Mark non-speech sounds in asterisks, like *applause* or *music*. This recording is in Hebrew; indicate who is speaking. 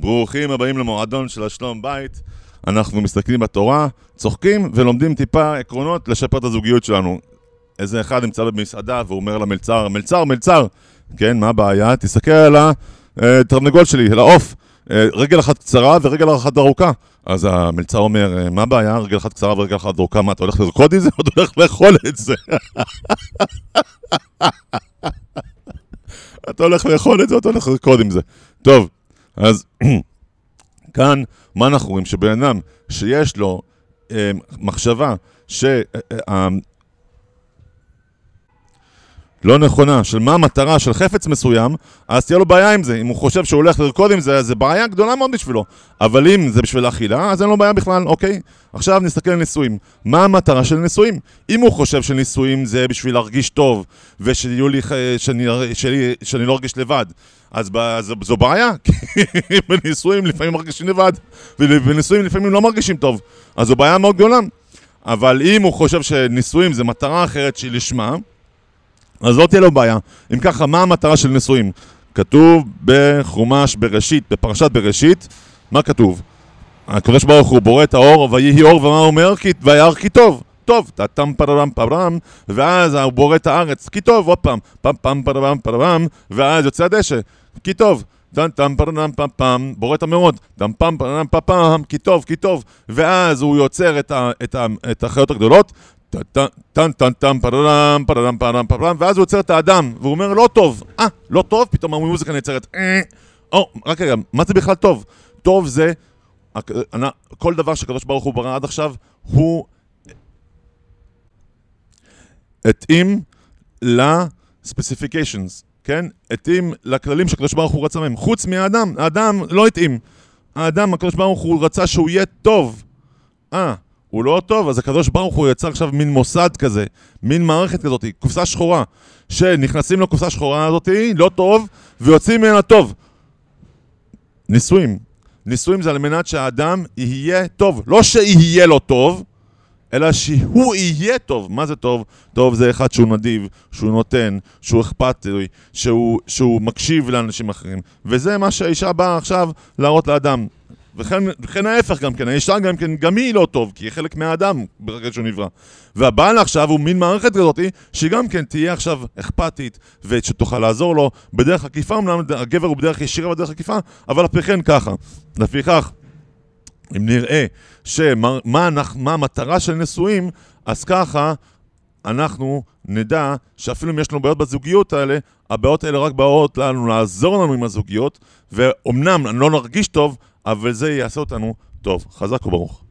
Speaker 1: ברוכים הבאים למועדון של השלום בית. אנחנו מסתכלים בתורה, צוחקים ולומדים טיפה עקרונות לשפר את הזוגיות שלנו. איזה אחד נמצא במסעדה והוא אומר למלצר, מלצר, מלצר, כן, מה הבעיה? תסתכל על התרנגול שלי, על העוף. אה, רגל אחת קצרה ורגל אחת ארוכה. אז המלצר אומר, אה, מה הבעיה? רגל אחת קצרה ורגל אחת ארוכה, מה, אתה הולך לרקוד *laughs* את זה או *laughs* אתה הולך לאכול את זה? אתה הולך לאכול את זה או אתה הולך לרקוד עם זה? טוב, אז *clears throat* כאן, מה אנחנו רואים? שבן אדם שיש לו אה, מחשבה ש... אה, אה, לא נכונה, של מה המטרה של חפץ מסוים, אז תהיה לו בעיה עם זה. אם הוא חושב שהוא הולך לרקוד עם זה, אז זה בעיה גדולה מאוד בשבילו. אבל אם זה בשביל אכילה, אז אין לו בעיה בכלל, אוקיי? עכשיו נסתכל על נישואים. מה המטרה של נישואים? אם הוא חושב שנישואים זה בשביל להרגיש טוב, ושיהיו לי, שאני, שאני, שאני לא ארגיש לבד, אז זו, זו בעיה, *laughs* כי בנישואים לפעמים מרגישים לבד, ובנישואים לפעמים לא מרגישים טוב. אז זו בעיה מאוד גדולה. אבל אם הוא חושב שנישואים זה מטרה אחרת שהיא לשמה, אז לא תהיה לו בעיה. אם ככה, מה המטרה של נישואים? כתוב בחומש בראשית, בפרשת בראשית, מה כתוב? הקדוש ברוך הוא בורא את האור, ויהי אור, ומה הוא אומר? וירא כי טוב. טוב, טאטם פררם פררם, ואז הוא בורא את הארץ, כי טוב, עוד פעם, פם פם פררם פררם, ואז יוצא הדשא, כי טוב. טם טם פררם פם פם, בורא את המאורות, טם פם פררם פם פם, כי טוב, כי טוב, ואז הוא יוצר את החיות הגדולות, טן טן טן פררם פררם פררם פררם ואז הוא יוצר את האדם והוא אומר לא טוב. אה לא טוב? פתאום המוזיקה נעצרת. אה, או רק רגע מה זה בכלל טוב? טוב זה כל דבר שקדוש ברוך הוא ברא עד עכשיו הוא התאים לספציפיקיישנס כן? התאים לכללים שקדוש ברוך הוא רצה מהם. חוץ מהאדם האדם לא התאים. האדם הקדוש ברוך הוא רצה שהוא יהיה טוב. אה הוא לא טוב, אז הקדוש ברוך הוא יצר עכשיו מין מוסד כזה, מין מערכת כזאת, קופסה שחורה, שנכנסים לקופסה השחורה הזאת, לא טוב, ויוצאים ממנה טוב. נישואים. נישואים זה על מנת שהאדם יהיה טוב. לא שיהיה לו טוב, אלא שהוא יהיה טוב. מה זה טוב? טוב זה אחד שהוא נדיב, שהוא נותן, שהוא אכפתי, שהוא, שהוא מקשיב לאנשים אחרים. וזה מה שהאישה באה עכשיו להראות לאדם. וכן, וכן ההפך גם כן, האישה גם כן, גם היא לא טוב, כי היא חלק מהאדם ברגע שהוא נברא. והבעל עכשיו הוא מין מערכת כזאת, שגם כן תהיה עכשיו אכפתית, ושתוכל לעזור לו בדרך עקיפה, אמנם הגבר הוא בדרך ישירה בדרך עקיפה, אבל אף כן ככה. לפיכך, אם נראה שמה מה, מה המטרה של נשואים, אז ככה אנחנו נדע שאפילו אם יש לנו בעיות בזוגיות האלה, הבעיות האלה רק באות לנו לעזור לנו עם הזוגיות, ואומנם לא נרגיש טוב, אבל זה יעשה אותנו טוב. חזק וברוך.